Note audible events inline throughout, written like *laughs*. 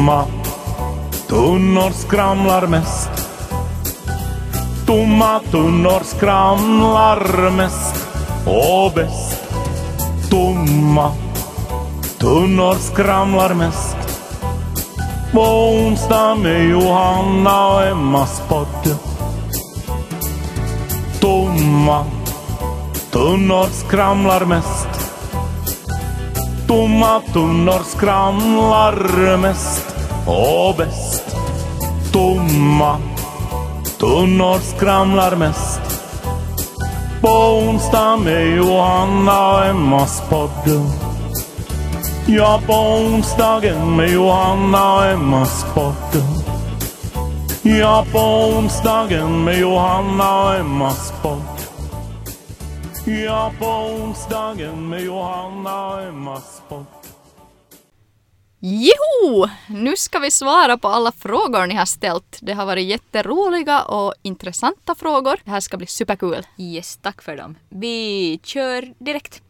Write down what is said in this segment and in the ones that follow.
Tomma tunnor skramlar mest. Tomma tunnor skramlar mest och bäst. Tomma tunnor skramlar mest. På onsdag med Johanna och Emmas podd. Tomma tunnor skramlar mest. Tomma tunnor skramlar mest och bäst. Tomma tunnor skramlar mest. På onsdag med Johanna och Emmas podd. Ja, på onsdagen med Johanna och Emmas podd. Ja, på onsdagen med Johanna och Emmas podd. Ja, på onsdagen med Johanna och Emmas podd. Joho! Nu ska vi svara på alla frågor ni har ställt. Det har varit jätteroliga och intressanta frågor. Det här ska bli superkul. Yes, tack för dem. Vi kör direkt.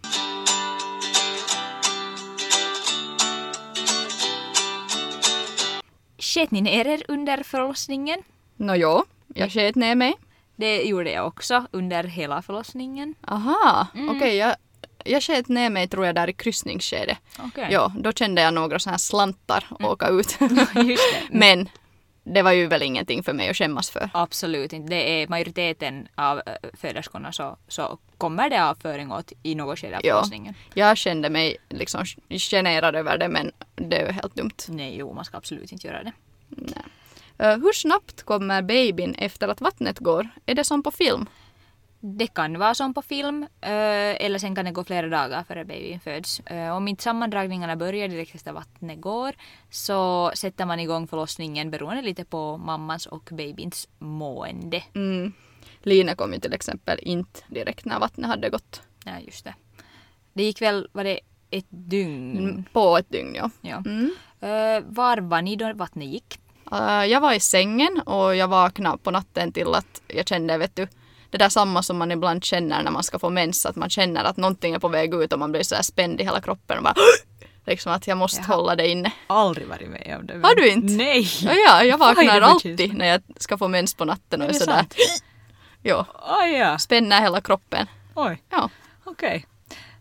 Sket ni ner er under förlossningen? Nåjo, jag sket ner mig. Det gjorde jag också under hela förlossningen. Aha, okej. jag, jag sket ner mig tror jag där i kryssningsskedet. Okej. Ja, då kände jag några sådana här slantar åka ut. *laughs* Det. Men det var ju väl ingenting för mig att skämmas för. Absolut inte. Det är majoriteten av äh, föderskorna så, så kommer det avföring åt i något skede av Ja. Jag kände mig liksom generad över det men det är ju helt dumt. Nej, jo, man ska absolut inte göra det. Eh, hur snabbt kommer babyn efter att vattnet går? Är det som på film? Det kan vara som på film eh, eller sen kan det gå flera dagar före babyn föds. Eh, Om inte sammandragningarna börjar direkt efter vattnet går så sätter man igång förlossningen beroende lite på mammans och babyns mående. Mm. Line kom ju till exempel inte direkt när vattnet hade gått Ja, just det. Det gick väl, var det ett dygn? mm. på ett dygn. Ja. Ja. Mm. Eh, var var ni då vattnet gick? Jag var i sängen och jag vaknade på natten till att jag kände, vet du, det där samma som man ibland känner när man ska få mens, att man känner att någonting är på väg ut och man blir så här spänd i hela kroppen och bara *gasps* liksom att jag måste Jaha. hålla det inne. Aldrig varit med om det. Har du inte? Nej! Ja, ja jag vaknar alltid känsla? när jag ska få mens på natten och Är sådär, sant? *gasps* ja, Oj, ja. spänner hela kroppen. Oj, Ja, okej.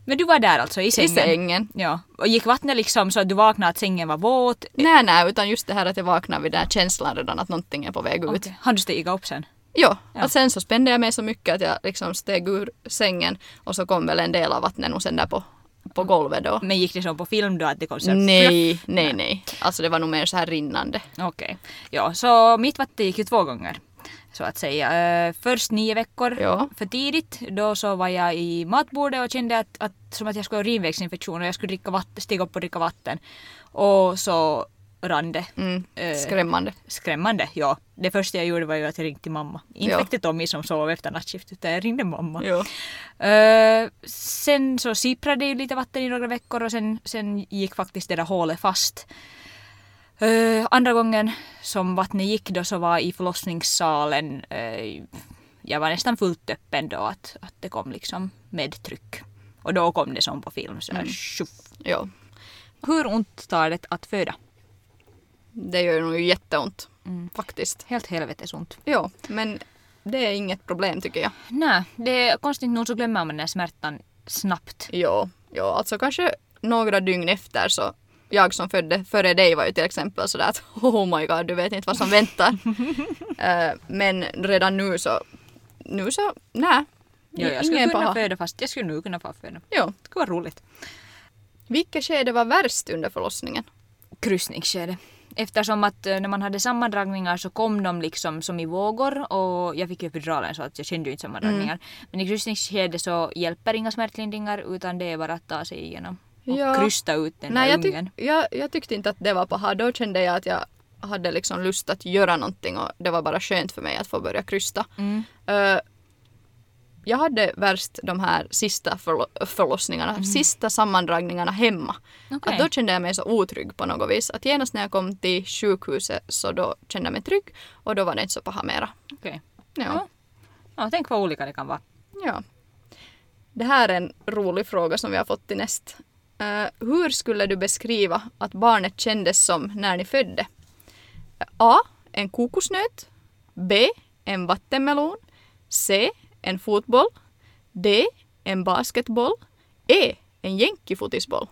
Men du var där alltså i i sängen? sängen. Ja. Och gick vattnet liksom så att du vaknade att sängen var våt? Nej, nej, utan just det här att jag vaknar vid den här känslan redan att någonting är på väg ut. Okej. Har du stigit upp sen? Ja, Ja. och sen så spände jag mig så mycket att jag liksom steg ur sängen och så kom väl en del av vattnet och sen där på, på golvet då. Men gick det som på film då att det kom så Nej, nej, nej. Alltså det var nog mer så här rinnande. Okej. Ja, så mitt vatten gick ju två gånger. Så att säga. Eh, först nio veckor Ja. för tidigt. Då så var jag i matbordet och kände att, att som att jag skulle ha urinvägsinfektion och jag skulle dricka vatten, stiga upp och dricka vatten. Och så rann det. Mm, Eh, skrämmande. Skrämmande, ja. Det första jag gjorde var ju att jag ringde till mamma. Inte Ja. väckte Tommy som sov efter nattskift utan jag ringde mamma. Jo. Eh, sen så siprade ju lite vatten i några veckor och sen, sen gick faktiskt det där hålet fast. Eh, andra gången som vattnet gick då så var i förlossningssalen. eh, jag var nästan fullt öppen då att, att det kom liksom med tryck. Och då kom det som på film. Så här, tjoff. Jo. Hur ont tar det att föda? Det gör nog jätteont. Mm. Faktiskt. Helt helvetes ont. Jo, men det är inget problem tycker jag. Nej, det är konstigt nog så glömmer man den här smärtan snabbt. Jo, jo, alltså kanske några dygn efter så jag som födde före dig var ju till exempel sådär att *laughs* oh my god, du vet inte vad som väntar. *laughs* Eh, men redan nu så, nu så, nej. Jo, jag skulle kunna paha. föda fast jag skulle nog kunna få föda. Jo. Det skulle vara roligt. Vilket skede var värst under förlossningen? kryssningsskede. Eftersom att eh, när man hade sammandragningar så kom de liksom som i vågor och jag fick ju epiduralen så att jag kände ju inte sammandragningar. Men i kryssningsskede så hjälper inga smärtlindringar utan det är bara att ta sig igenom och Ja. krysta ut den Nej, där jag, ungen. jag, jag tyckte inte att det var paha. Då kände jag att jag hade liksom lust att göra någonting och det var bara skönt för mig att få börja krysta. Mm. Eh, jag hade värst de här sista förlo- förlossningarna, sista sammandragningarna hemma. Okej. Att då kände jag mig så otrygg på något vis. Att genast när jag kom till sjukhuset så då kände jag mig trygg och då var det inte så paha mera. Okej. Ja. Ja. Ja, tänk vad olika det kan vara. ja. Det här är en rolig fråga som vi har fått till näst. Eh, hur skulle du beskriva att barnet kändes som när ni födde? A. En kokosnöt. B. En vattenmelon. C. En fotboll. D. En basketboll. E. En jänkifotisboll.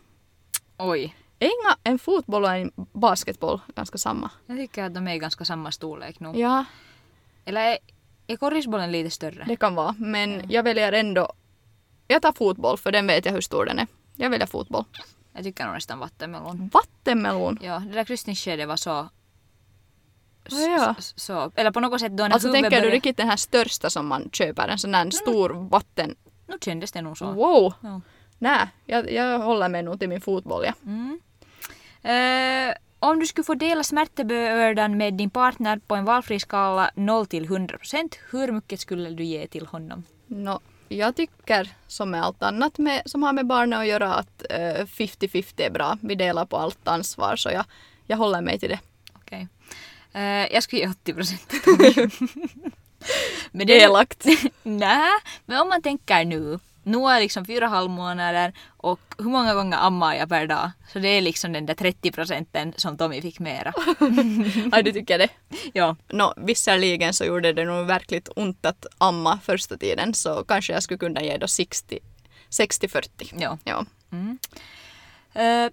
Oj. Är inga en fotboll och en basketboll ganska samma? Jag tycker att de är ganska samma storlek nu. Ja, Eller är, är korrisbollen lite större? det kan vara. Men jag väljer ändå... Jag tar fotboll för den vet jag hur stor den är. Jag väljer fotboll. Jag tycker nog nästan vattenmelon. Vattenmelon. Ja, det där kryssningsskedet var så... Ja. så. Eller på något sätt då när Alltså tänker du började- riktigt den här största som man köper? En sån där stor vatten... Nu kändes det nog så. Wow! Ja. Nej, jag, jag håller mig nog till min fotboll ja. Mm. Eh, om du skulle få dela smärtebördan med din partner på en valfri skala 0 till 100 procent, hur mycket skulle du ge till honom? Nå, jag tycker som med allt annat med, som har med barnen att göra att eh, 50-50 är bra. Vi delar på allt ansvar så jag, jag håller mig till det. Eh, jag skulle ge 80 procent. Men det Elakt. *laughs* Nej, men om man tänker nu. Nu är liksom fyra halvmånader och hur många gånger ammar jag per dag? Så det är liksom den där 30 procenten som Tommy fick mera. *laughs* Aj, du tycker det? ja. Nå, visserligen så gjorde det nog verkligt ont att amma första tiden så kanske jag skulle kunna ge då 60 60-40. ja. Ja. Mm. Uh,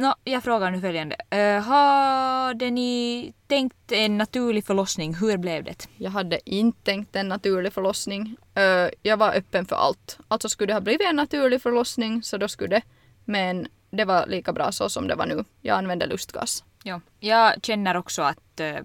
no, jag frågar nu följande. Uh, hade ni tänkt en naturlig förlossning? Hur blev det? Jag hade inte tänkt en naturlig förlossning. Ö, jag var öppen för allt. Alltså skulle det ha blivit en naturlig förlossning så då skulle det. Men det var lika bra så som det var nu. Jag använde lustgas. Ja. Jag känner också att uh,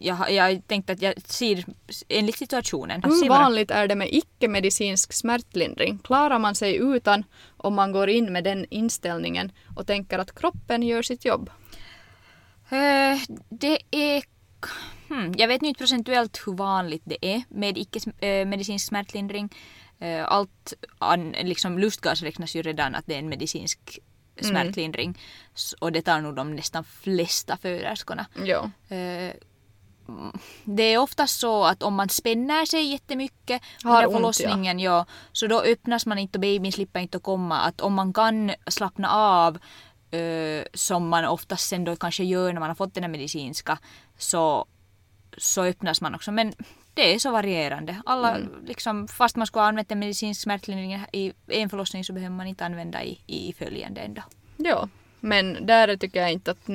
jag, jag har tänkt att jag ser enligt situationen. Hur vanligt är det med icke-medicinsk smärtlindring? Klarar man sig utan om man går in med den inställningen och tänker att kroppen gör sitt jobb? Eh, det är... Hmm, jag vet inte procentuellt hur vanligt det är med icke-medicinsk smärtlindring. Eh, allt an, liksom lustgas räknas ju redan att det är en medicinsk smärtlindring. S- Och det tar nog de nästan flesta föderskorna. Ja. Eh, mm, det är oftast så att om man spänner sig jättemycket Har under ont, förlossningen, ja. så då öppnas man inte och babyn slipper inte komma. Att om man kan slappna av eh, som man oftast sen då kanske gör när man har fått den här medicinska så, så öppnas man också. Men det är så varierande. Alla, liksom, fast man skulle ha använt en medicinsk smärtlindring i en förlossning så behöver man inte använda i, i följande ändå. ja. Men där tycker jag inte att,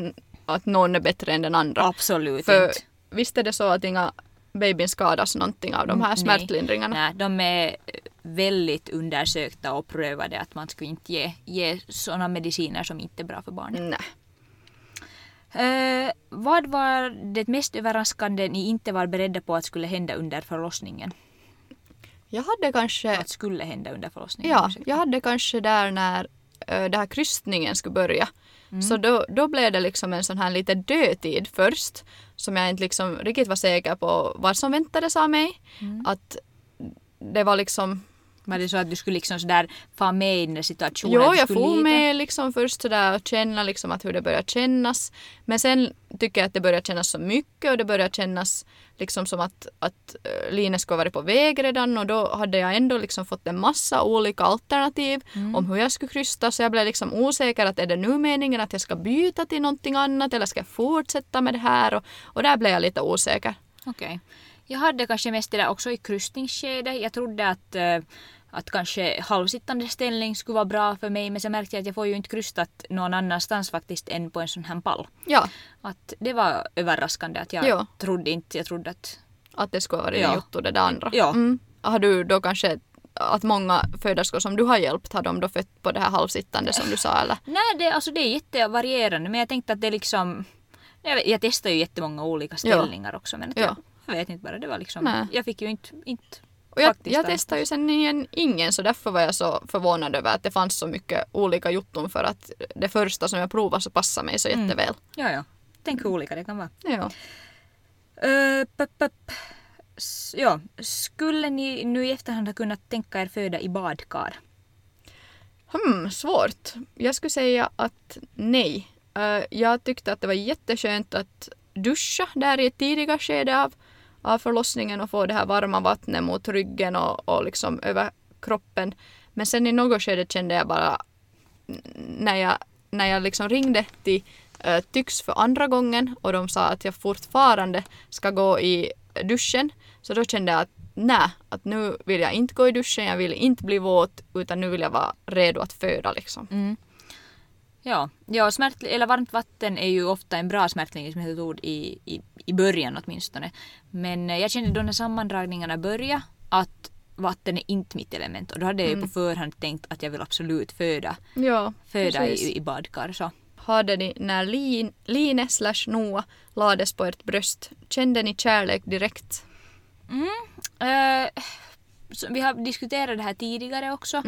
att någon är bättre än den andra. Absolut För inte. Visst är det så att inga babyn skadas någonting av de här Nej. smärtlindringarna? Nej, de är väldigt undersökta och prövade att man skulle inte ge, ge sådana mediciner som inte är bra för barnen. Nej. Eh, vad var det mest överraskande ni inte var beredda på att skulle hända under förlossningen? Jag hade kanske... Att skulle hända under förlossningen? Ja, ursäkta. jag hade kanske där när uh, det här krystningen skulle börja. Så då, då blev det liksom en sån här lite dödtid först. Som jag inte liksom riktigt var säker på vad som väntades av mig. Att det var liksom... Var det så att du skulle liksom sådär få med i den där situationen? Jo, jag får med liksom först sådär och känna liksom att hur det börjar kännas. Men sen tycker jag att det börjar kännas så mycket och det börjar kännas liksom som att, att uh, Line skulle varit på väg redan och då hade jag ändå liksom fått en massa olika alternativ om hur jag skulle krysta så jag blev liksom osäker att är det nu meningen att jag ska byta till någonting annat eller ska jag fortsätta med det här och, och där blev jag lite osäker. Okej. Jag hade kanske mest det där också i krystningsskedet. Jag trodde att, eh, att kanske halvsittande ställning skulle vara bra för mig men sen märkte jag att jag får ju inte krystat någon annanstans faktiskt än på en sån här pall. Ja, Att det var överraskande att jag Ja. trodde inte, jag trodde att att det skulle ha varit Ja. jotto det där andra. Ja. Mm. Har du då kanske att många föderskor som du har hjälpt, har de då fött på det här halvsittande som du sa eller? *laughs* Nej, det, alltså det är jättevarierande men jag tänkte att det liksom jag, jag testade ju jättemånga olika ställningar också men att Ja. jag, jag vet inte bara, det var liksom, Nej. jag fick ju inte, inte Och jag, jag testade ju sen igen ingen så därför var jag så förvånad över att det fanns så mycket olika jotton för att det första som jag provade så passade mig så Mm. jätteväl. Ja, ja. Tänk hur olika det kan vara. Ja. Uh, pep. S- ja, skulle ni nu i efterhand ha kunnat tänka er föda i badkar? Hmm, svårt. Jag skulle säga att nej. Eh, jag tyckte att det var jätteskönt att duscha där i ett tidiga skede av, av förlossningen och få det här varma vattnet mot ryggen och, och liksom över kroppen. Men sen i något skede kände jag bara när jag, när jag liksom ringde till äh, Tyx för andra gången och de sa att jag fortfarande ska gå i duschen så då kände jag att nej, att nu vill jag inte gå i duschen, jag vill inte bli våt utan nu vill jag vara redo att föda liksom. Mm. Ja, ja smärt, eller varmt vatten är ju ofta en bra smärtlindringsmetod i, i, i början åtminstone. Men jag kände då när sammandragningarna började att vatten är inte mitt element och då hade jag ju på förhand tänkt att jag vill absolut föda, Ja, föda i, i badkar. Så. Hade ni när Lin, Line slash Noah lades på ert bröst, kände ni kärlek direkt? Eh, så vi har diskuterat det här tidigare också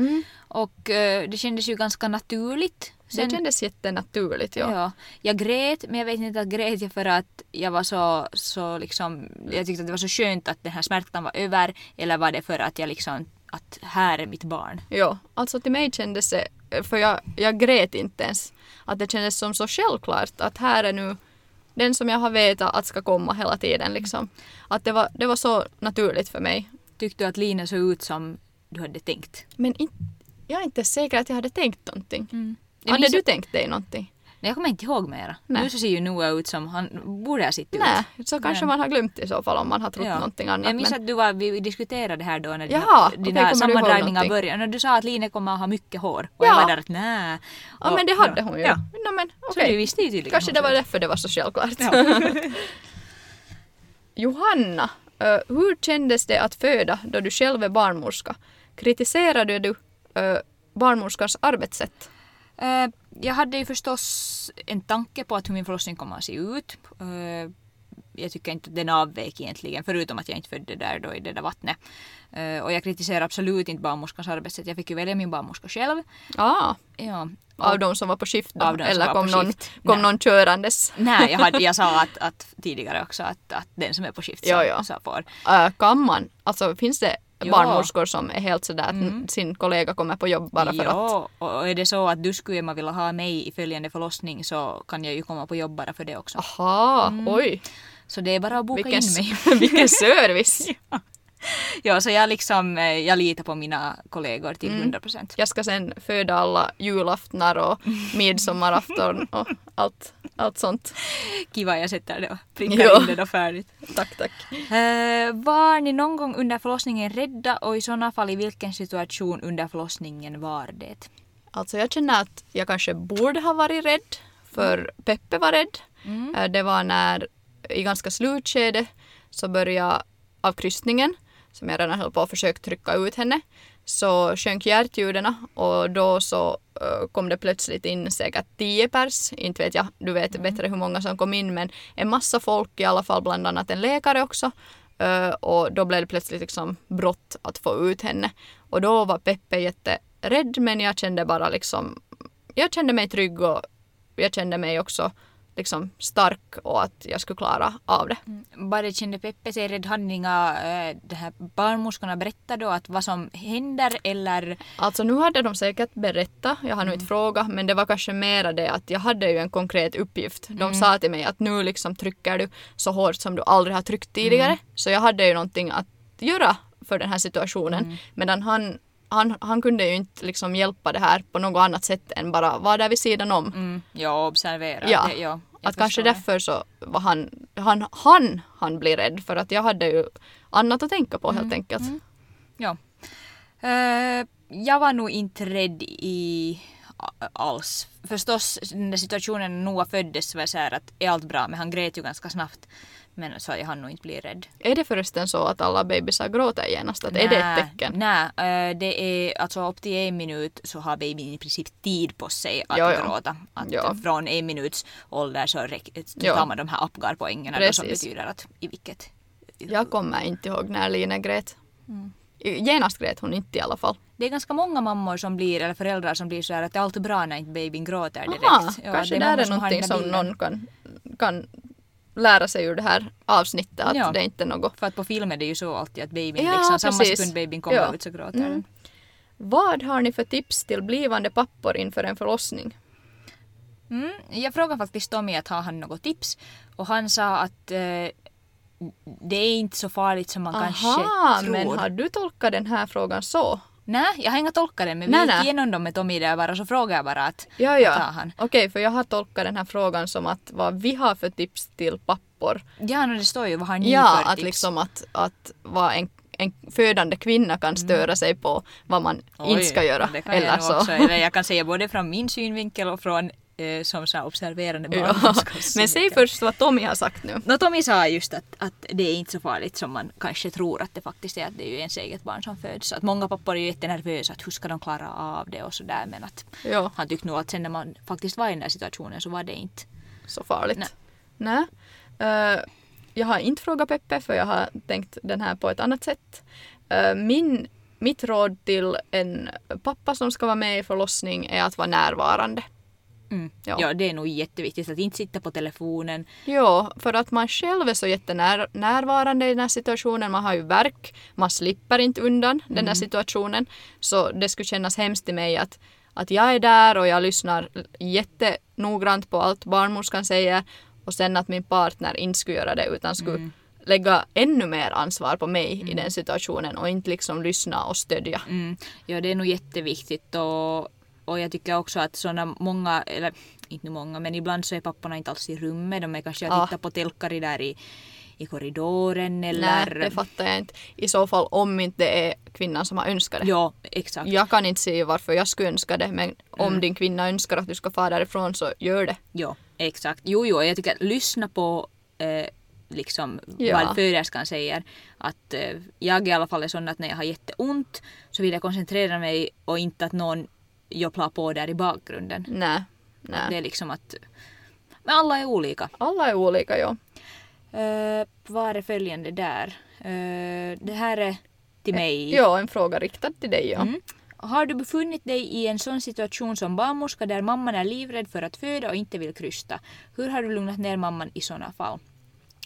och eh, det kändes ju ganska naturligt. Det kändes jättenaturligt. Ja. Ja, jag grät men jag vet inte att grät jag för att jag var så, så liksom, jag tyckte att det var så skönt att den här smärtan var över eller var det för att jag liksom, att här är mitt barn. Ja, alltså till mig kändes det, för jag, jag grät inte ens, att det kändes som så självklart att här är nu den som jag har vetat att ska komma hela tiden liksom. Att det var, det var så naturligt för mig. Tyckte du att Lina såg ut som du hade tänkt? Men in, jag är inte säker att jag hade tänkt någonting. Jag Hade du tänkt dig någonting? Nej, jag kommer inte ihåg mera. Nej. Nu så ser ju Noah ut som han borde ha sett ut. Nej, så kanske Men- man har glömt i så fall om man har trott Ja. någonting annat. Jag minns men- att du var, vi diskuterade det här då när Jaha, dina ihåg sammandragningar började. När du sa att Line kommer att ha mycket hår. Och Ja. jag var där att nej. Ja Och- men det hade hon ju. Ja. No, men, Så okej. du visste ju tydligen. Kanske det var därför det var så självklart. Ja. *laughs* Johanna, eh, hur kändes det att föda då du själv är barnmorska? Kritiserade du uh, barnmorskans arbetssätt? Eh, jag hade ju förstås en tanke på att hur min förlossning kommer att se ut. Eh, jag tycker inte att den avvek egentligen, förutom att jag inte födde där då i det där vattnet. Eh, och jag kritiserar absolut inte barnmorskans arbetssätt. Jag fick ju välja min barnmorska själv. Ah, Ja. av Och- de som var på skift då? Av de Eller kom, någon, skift. kom Nej. någon körandes? Nej, jag, hade, jag sa *laughs* att, att tidigare också att, att den som är på skift så, så får. Uh, kan man? Alltså finns det Ja. barnmorskor som är helt sådär att sin kollega kommer på jobb bara för att... ja, och är det så att du skulle Emma vilja ha mig i följande förlossning så kan jag ju komma på jobb bara för det också. Aha, oj. Så det är bara att boka Vilken, in mig. *laughs* vilken service! *laughs* Ja, *laughs* så jag liksom, eh, jag litar på mina kollegor till Mm. 100 procent. Jag ska sen föda alla julaftnar och *laughs* midsommarafton och allt, allt sånt. Kiva, jag sätter det och prickar Ja. in det då färdigt. Tack, tack. Eh, var ni någon gång under förlossningen rädda och i sådana fall i vilken situation under förlossningen var det? Alltså jag känner att jag kanske borde ha varit rädd för Peppe var rädd. Eh, Det var när i ganska slutskede så började av krystningen som jag redan höll på att försöka trycka ut henne så sjönk hjärtljuden och då så eh, kom det plötsligt in säkert tio pers, inte vet jag, du vet bättre hur många som kom in men en massa folk i alla fall, bland annat en läkare också. Eh, och då blev det plötsligt liksom brott att få ut henne. Och då var Peppe jätterädd men jag kände bara liksom, jag kände mig trygg och jag kände mig också liksom stark och att jag skulle klara av det. Bara kände Peppe sig rädd? Hade inga eh, det här barnmorskorna berättat då att vad som händer eller? Alltså nu hade de säkert berättat, jag har nog inte frågat, men det var kanske mera det att jag hade ju en konkret uppgift. De sa till mig att nu liksom trycker du så hårt som du aldrig har tryckt tidigare. Så jag hade ju någonting att göra för den här situationen. Medan han, han, han kunde ju inte liksom hjälpa det här på något annat sätt än bara vara där vid sidan om. Mm, ja, observera. Ja, det, ja att kanske det. därför så var han, han, han, han blir rädd för att jag hade ju annat att tänka på helt enkelt. Ja. Eh, jag var nog inte rädd i alls. Förstås, den där situationen när Noah föddes var så här att är allt bra men han grät ju ganska snabbt. Men så jag hann nog inte bli rädd. Är det förresten så att alla bebisar gråter genast? Att är det ett tecken? Nej, det är alltså upp till en minut så har babyn i princip tid på sig att Jo, jo. gråta. Att Ja. Från en minuts ålder så Jo. tar man de här apgarpoängerna som betyder att i vilket Jag kommer inte ihåg när Line grät. Genast grät hon inte i alla fall. Det är ganska många mammor som blir, eller föräldrar som blir så här att det är alltid bra när inte babyn gråter direkt. Aha, Ja, kanske det det där är som någonting som bilden. någon kan, kan lära sig ur det här avsnittet. Att Ja. det är inte något. För att på film är det ju så alltid att babyn Ja, liksom, samma precis. sekund babyn kommer Ja. ut så gråter Mm. den. Vad har ni för tips till blivande pappor inför en förlossning? Mm, jag frågade faktiskt Tommy att har han något tips och han sa att eh, det är inte så farligt som man kanske Aha, tror. men har du tolkat den här frågan så Nej, jag har inga tolkare men vi Nej, gick igenom dem med Tommy där bara så frågade jag bara att Ja, ja. han? Okej, för jag har tolkat den här frågan som att vad vi har för tips till pappor. Ja, no, det står ju vad har ni Ja, för att tips? liksom att, att vad en, en födande kvinna kan störa sig på vad man inte ska göra. det kan Eller jag så. Också, eller jag kan *laughs* säga både från min synvinkel och från eh, som så här observerande Ja. barnmorskors *laughs* Men säg först vad Tommy har sagt nu. No, Tommy sa just att, att det är inte så farligt som man kanske tror att det faktiskt är. Att det är ju ens eget barn som föds. Att många pappor är ju jättenervösa att hur ska de klara av det och sådär. Men att Ja, han tyckte nog att sen när man faktiskt var i den där situationen så var det inte. så farligt. Nej. Nej. Eh, jag har inte frågat Peppe för jag har tänkt den här på ett annat sätt. Eh, min, mitt råd till en pappa som ska vara med i förlossning är att vara närvarande. Mm. Ja. Ja. det är nog jätteviktigt att inte sitta på telefonen. Ja, för att man själv är så jättenärvarande i den här situationen. Man har ju verk, man slipper inte undan den här situationen. Så det skulle kännas hemskt i mig att, att jag är där och jag lyssnar jättenoggrant på allt barnmorskan säger och sen att min partner inte skulle göra det utan skulle lägga ännu mer ansvar på mig i den situationen och inte liksom lyssna och stödja. Mm. Ja, det är nog jätteviktigt och, och jag tycker också att sådana många, eller inte många, men ibland så är papporna inte alls i rummet. De är kanske Ja. att titta på telkari där i, i korridoren Nej, eller... det fattar jag inte. I så fall om inte det är kvinnan som har önskat det. Ja, exakt. Jag kan inte säga varför jag skulle önska det men om din kvinna önskar att du ska fara därifrån så gör det. Ja, exakt. Jo, jo, jag tycker att lyssna på eh, liksom Ja. vad föderskan säger. Att eh, jag i alla fall är sån att när jag har jätteont så vill jag koncentrera mig och inte att någon jobblar på där i bakgrunden. Nej. Det Nej. är liksom att... Men alla är olika. Alla är olika ja. Uh, vad är följande där? Eh, det här är till mig. Ja, en fråga riktad till dig ja. Mm. Har du befunnit dig i en sån situation som barnmorska där mamman är livrädd för att föda och inte vill krysta? Hur har du lugnat ner mamman i såna fall?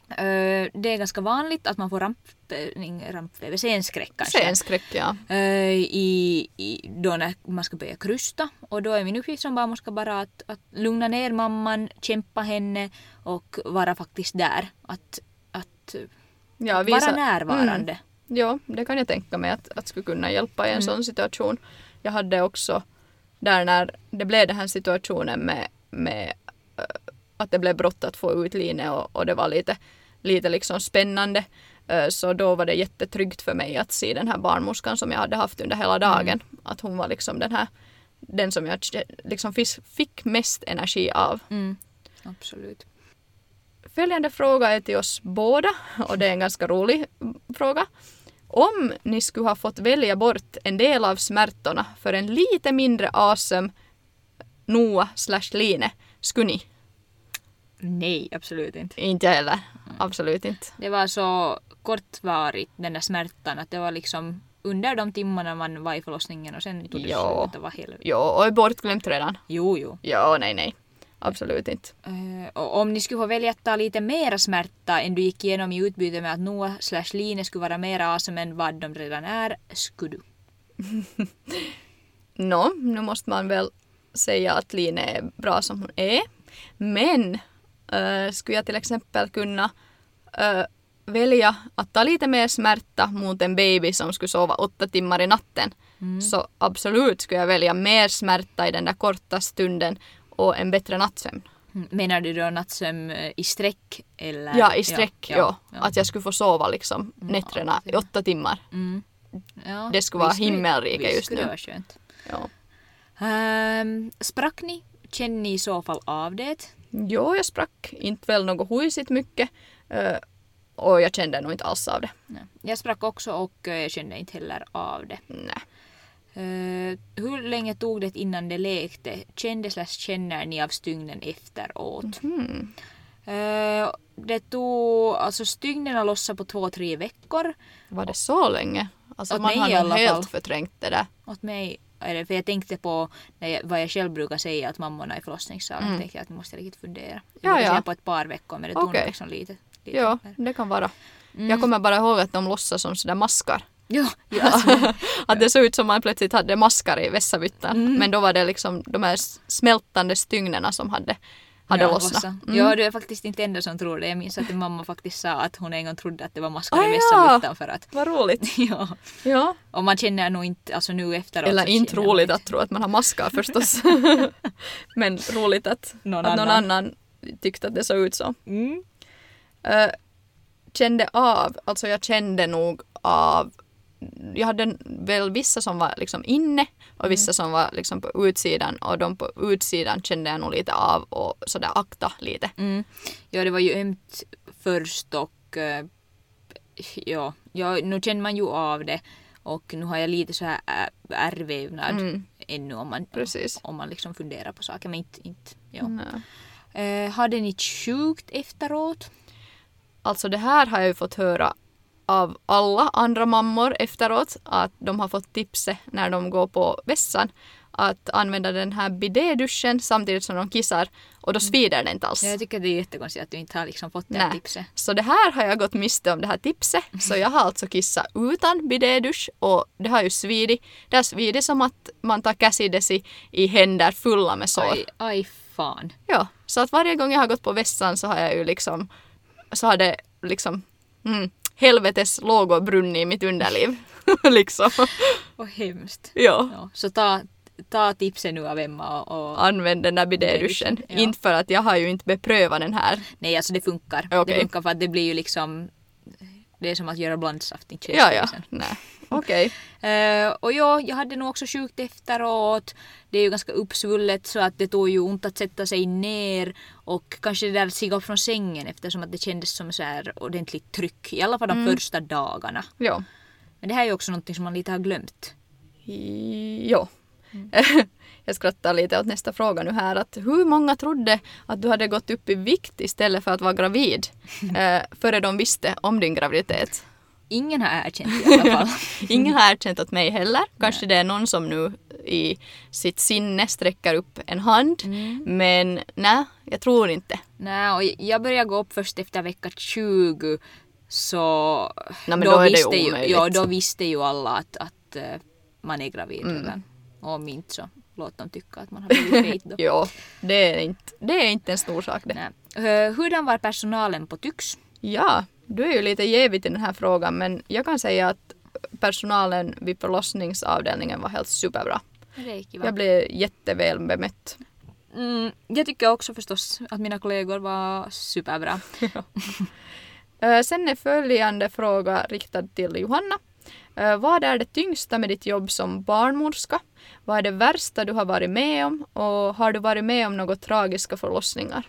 Eh, det är ganska vanligt att man får ramp, eh, rampfeber, senskräck kanske. Senskräck ja. Eh, i, i, då när man ska börja krysta. Och då är min uppgift som barnmorska bara att, att lugna ner mamman, kämpa henne och vara faktiskt där. Att, att ja vara närvarande. Mm. Ja, det kan jag tänka mig att, att skulle kunna hjälpa i en Mm. sån situation. Jag hade också där när det blev den här situationen med, med att det blev brott att få ut Line och, och det var lite, lite liksom spännande. Äh, Så då var det jättetryggt för mig att se den här barnmorskan som jag hade haft under hela dagen. Att hon var liksom den här, den som jag liksom fick, fick mest energi av. Mm. Absolut. Följande fråga är till oss båda och det är en ganska rolig fråga. Om ni skulle ha fått välja bort en del av smärtorna för en lite mindre awesome Noah slash Line, skulle ni? Nej, absolut inte. Inte jag heller. Absolut inte. Det var så kortvarigt den där smärtan att det var liksom under de timmarna man var i förlossningen och sen tog det Ja. slut. Det var helt... Jo, och är bortglömt redan. Jo, jo. Ja, nej, nej. Absolut inte. Eh, och om ni skulle få välja att ta lite mera smärta än du gick igenom i utbyte med att Noah slash Line skulle vara mera awesome än vad de redan är, skulle du? *laughs* Nå, nu måste man väl säga att Line är bra som hon är. Men äh, skulle jag till exempel kunna äh, välja att ta lite mer smärta mot en baby som skulle sova åtta timmar i natten så absolut skulle jag välja mer smärta i den där korta stunden och en bättre nattsömn. Mm, Menar du då nattsömn eh, i sträck? Eller? Ja, i sträck, ja. ja, ja. Att jag skulle få sova liksom nätterna i åtta timmar. Mm. Ja, Det skulle vara himmelrike just nu. Ja. Um, sprack ni? Känner ni i så fall av det? Jo, jag sprack. Inte väl något hujsigt mycket. Och jag kände nog inte alls av det. Nej. Jag sprack också och eh, jag kände inte heller av det. Nej. Eh, hur länge tog det innan det läkte? Kände slash känner ni av stygnen efteråt? Hmm. Eh, det tog, alltså stygnen lossade på två, tre veckor. Var det så länge? Alltså Åt man har nog helt fall. förträngt det där. Åt mig är det, för jag tänkte på när jag, vad jag själv brukar säga att mammorna i förlossningssalen. Mm. tänkte jag att nu måste jag riktigt fundera. Jag Ja, brukar ja. säga på ett par veckor men det tog nog liksom lite. Ja, det kan vara. Mm. Jag kommer bara ihåg att de låtsas som sådär maskar. Ja, *laughs* ja, Att det såg ut som man plötsligt hade maskar i vässabyttan. Mm. Men då var det liksom de här smältande stygnerna som hade, hade Ja, lossnat. Mm. Ja, du är faktiskt inte enda som tror det. Jag minns att din mamma faktiskt sa att hon en gång trodde att det var maskar Ah, i ja. utanför. Att, Vad roligt. *laughs* ja. Ja. Och man känner nog inte, alltså nu efteråt. Eller inte roligt att tro att man har maskar förstås. *laughs* Men roligt att Någon att någon annan. annan tyckte att det såg ut så. Mm. Uh, kände av, alltså jag kände nog av jag hade väl vissa som var liksom inne och vissa som var liksom på utsidan och de på utsidan kände jag nog lite av och sådär akta lite. Mm. Ja, det var ju ömt först och eh, ja, ja, nu känner man ju av det och nu har jag lite så här ärrvävnad Mm. ännu om man, Precis. om man liksom funderar på saker. Men inte, inte ja. Nej. Eh, hade ni sjukt efteråt? Alltså det här har jag ju fått höra av alla andra mammor efteråt att de har fått tipset när de går på vässan att använda den här bidéduschen samtidigt som de kissar och då svider det inte alls. Ja, jag tycker det är jättekonstigt att du inte har liksom fått det här tipset. Så det här har jag gått miste om det här tipset. Så jag har alltså kissat utan bidédusch och det har ju svidit. Det har svidit som att man tar käsidesi i händer fulla med sår. Aj, aj fan. Ja, så att varje gång jag har gått på vässan så har jag ju liksom så har det liksom mm, helvetes lågor brunnit i mitt underliv. *laughs* liksom. Vad hemskt. Ja. Ja, så ta, ta tipsen nu av Emma och, och Använd den där bidéduschen. Ja. Inte för att jag har ju inte beprövat den här. Nej, alltså det funkar. Okej. Det funkar för att det blir ju liksom det är som att göra blandsaft i Ja, ja. kässpisen. Nej. Okej. *laughs* Eh, och ja, jag hade nog också sjukt efteråt. Det är ju ganska uppsvullet så att det tog ju ont att sätta sig ner och kanske det där att stiga upp från sängen eftersom att det kändes som så här ordentligt tryck. I alla fall de första dagarna. Ja. Men det här är ju också någonting som man lite har glömt. Jo. *laughs* Jag skrattar lite åt nästa fråga nu här. Att hur många trodde att du hade gått upp i vikt istället för att vara gravid *laughs* eh, före de visste om din graviditet? Ingen har erkänt i alla fall. *laughs* Ingen har erkänt åt mig heller. Kanske det är någon som nu i sitt sinne sträcker upp en hand. Men nej, jag tror inte. Nej, och jag började gå upp först efter vecka 20 så Nej, då det visste ju, ja, då visste ju alla att, att eh, man är gravid Mm. redan. Och om inte så låt dem tycka att man har blivit fet då. *laughs* Jo, det är inte, det är inte en stor sak det. Nej. Eh, Hurdan var personalen på Tyx? Ja, du är ju lite jävig i den här frågan men jag kan säga att personalen vid förlossningsavdelningen var helt superbra. Jag blev jätteväl bemött. Mm, jag tycker också förstås att mina kollegor var superbra. *laughs* *laughs* Eh, Sen är följande fråga riktad till Johanna. Eh, Vad är det tyngsta med ditt jobb som barnmorska? Vad är det värsta du har varit med om? Och har du varit med om några tragiska förlossningar?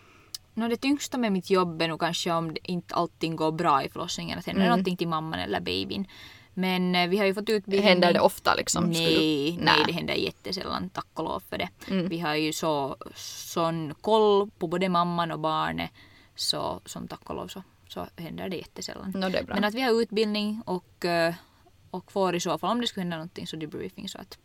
Nå, det tyngsta med mitt jobb är nog kanske om inte allting går bra i förlossningen. Att händer Mm. någonting till mamman eller babyn. Men eh, vi har ju fått utbildning. Händer det ofta liksom? Nej, du- nej, det händer jättesällan, tack och lov för det. Mm. Vi har ju så sån koll på både mamman och barnet så som tack och lov så, så händer det jättesällan. Nå, det är bra. Men att vi har utbildning och, eh, och får i så fall om det skulle hända någonting så debriefing så att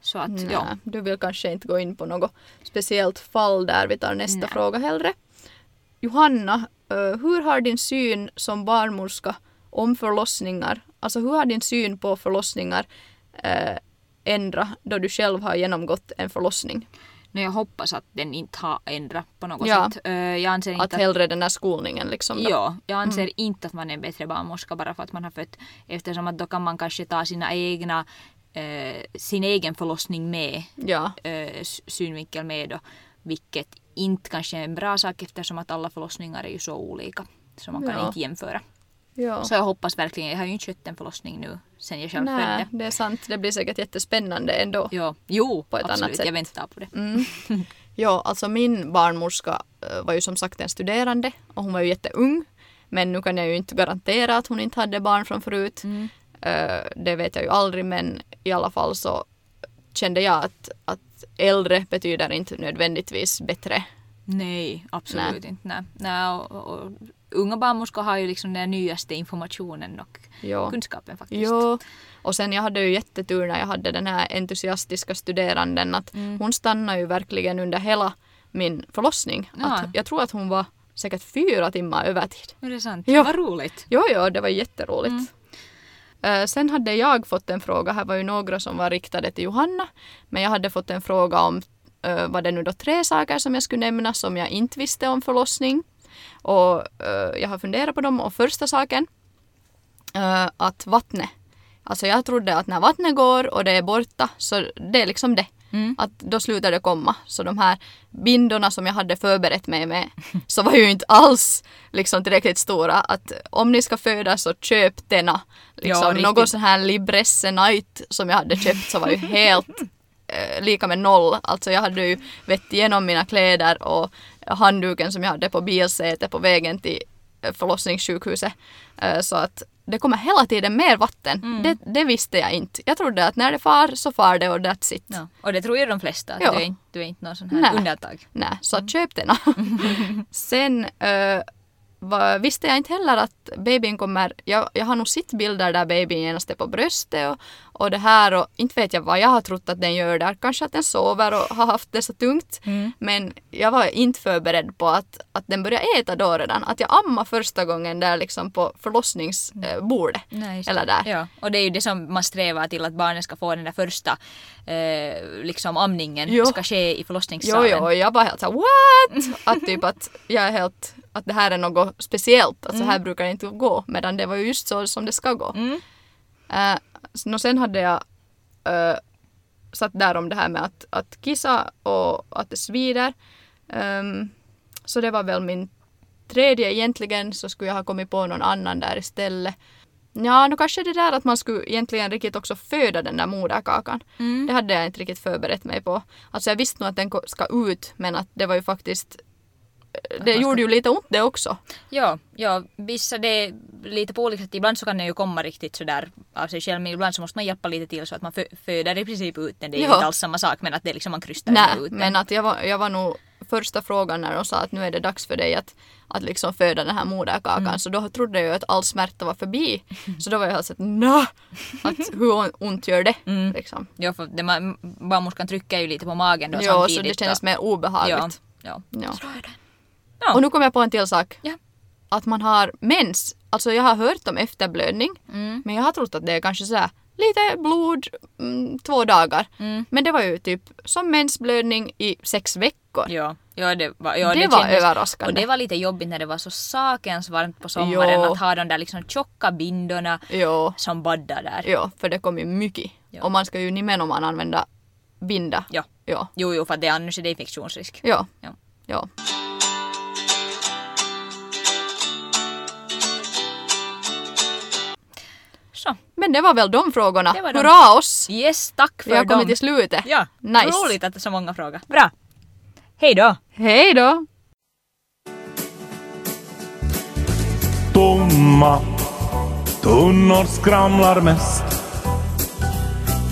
så att Nej, ja. du vill kanske inte gå in på något speciellt fall där. Vi tar nästa Nej. fråga hellre. Johanna, eh, hur har din syn som barnmorska om förlossningar, alltså hur har din syn på förlossningar eh, ändrat då du själv har genomgått en förlossning? No, jag hoppas att den inte har ändrat på något Ja. sätt. Eh, jag anser inte Att hellre den här skolningen liksom. Då. Ja, jag anser inte att man är bättre barnmorska bara för att man har fött eftersom att då kan man kanske ta sina egna eh, sin egen förlossning med, Ja, eh, synvinkel med då, vilket inte kanske är en bra sak eftersom att alla förlossningar är ju så olika. Så man kan Ja. inte jämföra. ja. Så jag hoppas verkligen, jag har ju inte skött en förlossning nu sen jag själv Nej, födde. det är sant. Det blir säkert jättespännande ändå. Ja, jo, På ett annat absolut. sätt. Jag väntar på det. Mm. *laughs* Ja, alltså min barnmorska eh, var ju som sagt en studerande och hon var ju jätteung. Men nu kan jag ju inte garantera att hon inte hade barn från förut. Mm. Eh, Det vet jag ju aldrig men i alla fall så kände jag att, att äldre betyder inte nödvändigtvis bättre. Nej, absolut inte. Nej. Nej, och, och, unga barnmorskor har ju liksom den nyaste informationen och Ja. kunskapen faktiskt. Jo. Och sen jag hade ju jättetur när jag hade den här entusiastiska studeranden att Mm. hon stannade ju verkligen under hela min förlossning. Ja. Att jag tror att hon var säkert fyra timmar övertid. Är det sant? Ja. Vad roligt. Jo, jo, det var jätteroligt. Mm. Eh, sen hade jag fått en fråga, här var ju några som var riktade till Johanna, men jag hade fått en fråga om eh, var det nu då tre saker som jag skulle nämna som jag inte visste om förlossning. Och eh, jag har funderat på dem och första saken att vattnet. Alltså jag trodde att när vattnet går och det är borta så det är liksom det. Mm. Att då slutar det komma. Så de här bindorna som jag hade förberett mig med *laughs* så var ju inte alls liksom tillräckligt stora. Att om ni ska föda så köp denna. Liksom, Ja, någon sån här Libresse Night som jag hade köpt så var ju helt *laughs* eh, lika med noll. Alltså jag hade ju vett igenom mina kläder och handduken som jag hade på bilsätet på vägen till eh, förlossningssjukhuset. Eh, Så att det kommer hela tiden mer vatten. Mm. Det, det visste jag inte. Jag trodde att när det far så far det och that's it. Ja. Och det tror ju de flesta, att du, är inte, du är inte någon sån här Nej. undantag. Nej, så att köp denna. *laughs* Sen var, visste jag inte heller att babyn kommer... Jag, jag har nog sett bilder där babyn genast är på bröstet och, och det här och inte vet jag vad jag har trott att den gör där. Kanske att den sover och har haft det så tungt. Mm. Men jag var inte förberedd på att, att den börjar äta då redan. Att jag ammar första gången där liksom på förlossningsbordet. Nej, just Eller där. Ja, och det är ju det som man strävar till att barnet ska få den där första eh, liksom amningen Jo. ska ske i Jo, förlossningssalen. jo, och jag var helt såhär what? Att typ att jag är helt, att det här är något speciellt, att så här brukar det inte gå. Medan det var ju just så som det ska gå. Mm. Uh, och sen hade jag uh, satt där om det här med att, att kissa och att det svider. Ehm, så det var väl min tredje egentligen så skulle jag ha kommit på någon annan där istället. Ja, nu kanske det där att man skulle egentligen riktigt också föda den där moderkakan. Mm. Det hade jag inte riktigt förberett mig på. Alltså jag visste nog att den ska ut men att det var ju faktiskt det man ska- gjorde ju lite ont det också. Ja, ja, vissa det är lite på olika sätt. Ibland så kan det ju komma riktigt sådär av sig själv men ibland så måste man hjälpa lite till så att man fö- föder i princip ut den. Det är ju Ja. inte alls samma sak men att det är liksom man krystar Nej, ut den. men att jag var, jag var nog första frågan när de sa att nu är det dags för dig att, att liksom föda den här moderkakan. Mm. Så då trodde jag att all smärta var förbi. *laughs* Så då var jag helt såhär nö! Att hur on- ont gör det? Mm. Liksom. Ja, för det man, barnmorskan trycker ju lite på magen då Ja, så samtidigt. det kändes mer obehagligt. Ja, ja. Ja. Så det. Ja. Och nu kom jag på en till sak. Ja. Att man har mens. Alltså jag har hört om efterblödning. Mm. Men jag har trott att det är kanske sådär lite blod mm, två dagar. Mm. Men det var ju typ som mensblödning i sex veckor. Ja, ja, det var, ja, det, var kändes- överraskande. Och det var lite jobbigt när det var så sakens varmt på sommaren Jo. att ha de där liksom tjocka bindorna Jo, som baddar där. jo, för det kom ju mycket. Ja. Och man ska ju nimenomaan använda binda. Ja. Ja. Jo, jo, för att det annars är det infektionsrisk. Ja. Ja. ja. Så, Men det var väl de frågorna. Det var de. Hurra oss! yes, tack för Vi har dem. kommit till slutet. Ja, Nice. roligt att det är så många frågor. Bra. Hej då! Hej då! Tomma tunnor skramlar mest.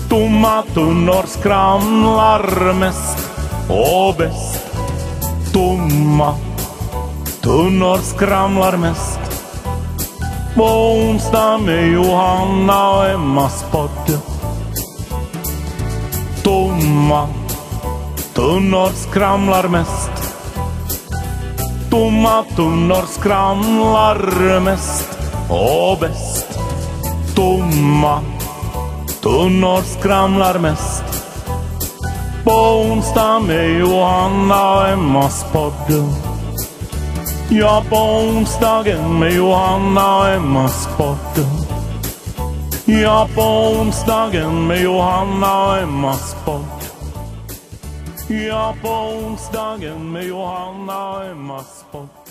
Tomma tunnor skramlar mest och bäst. Tomma tunnor skramlar mest. På onsdag med Johanna och Emmas podd. Tomma tunnor skramlar mest. Tomma tunnor skramlar mest och bäst. Tomma tunnor skramlar mest. På onsdag med Johanna och Emmas podd. Ja, på onsdagen med Johanna och Emma Sporten. Ja, på onsdagen med Johanna och Emma Sport. Ja, på onsdagen med Johanna och Emma Sport.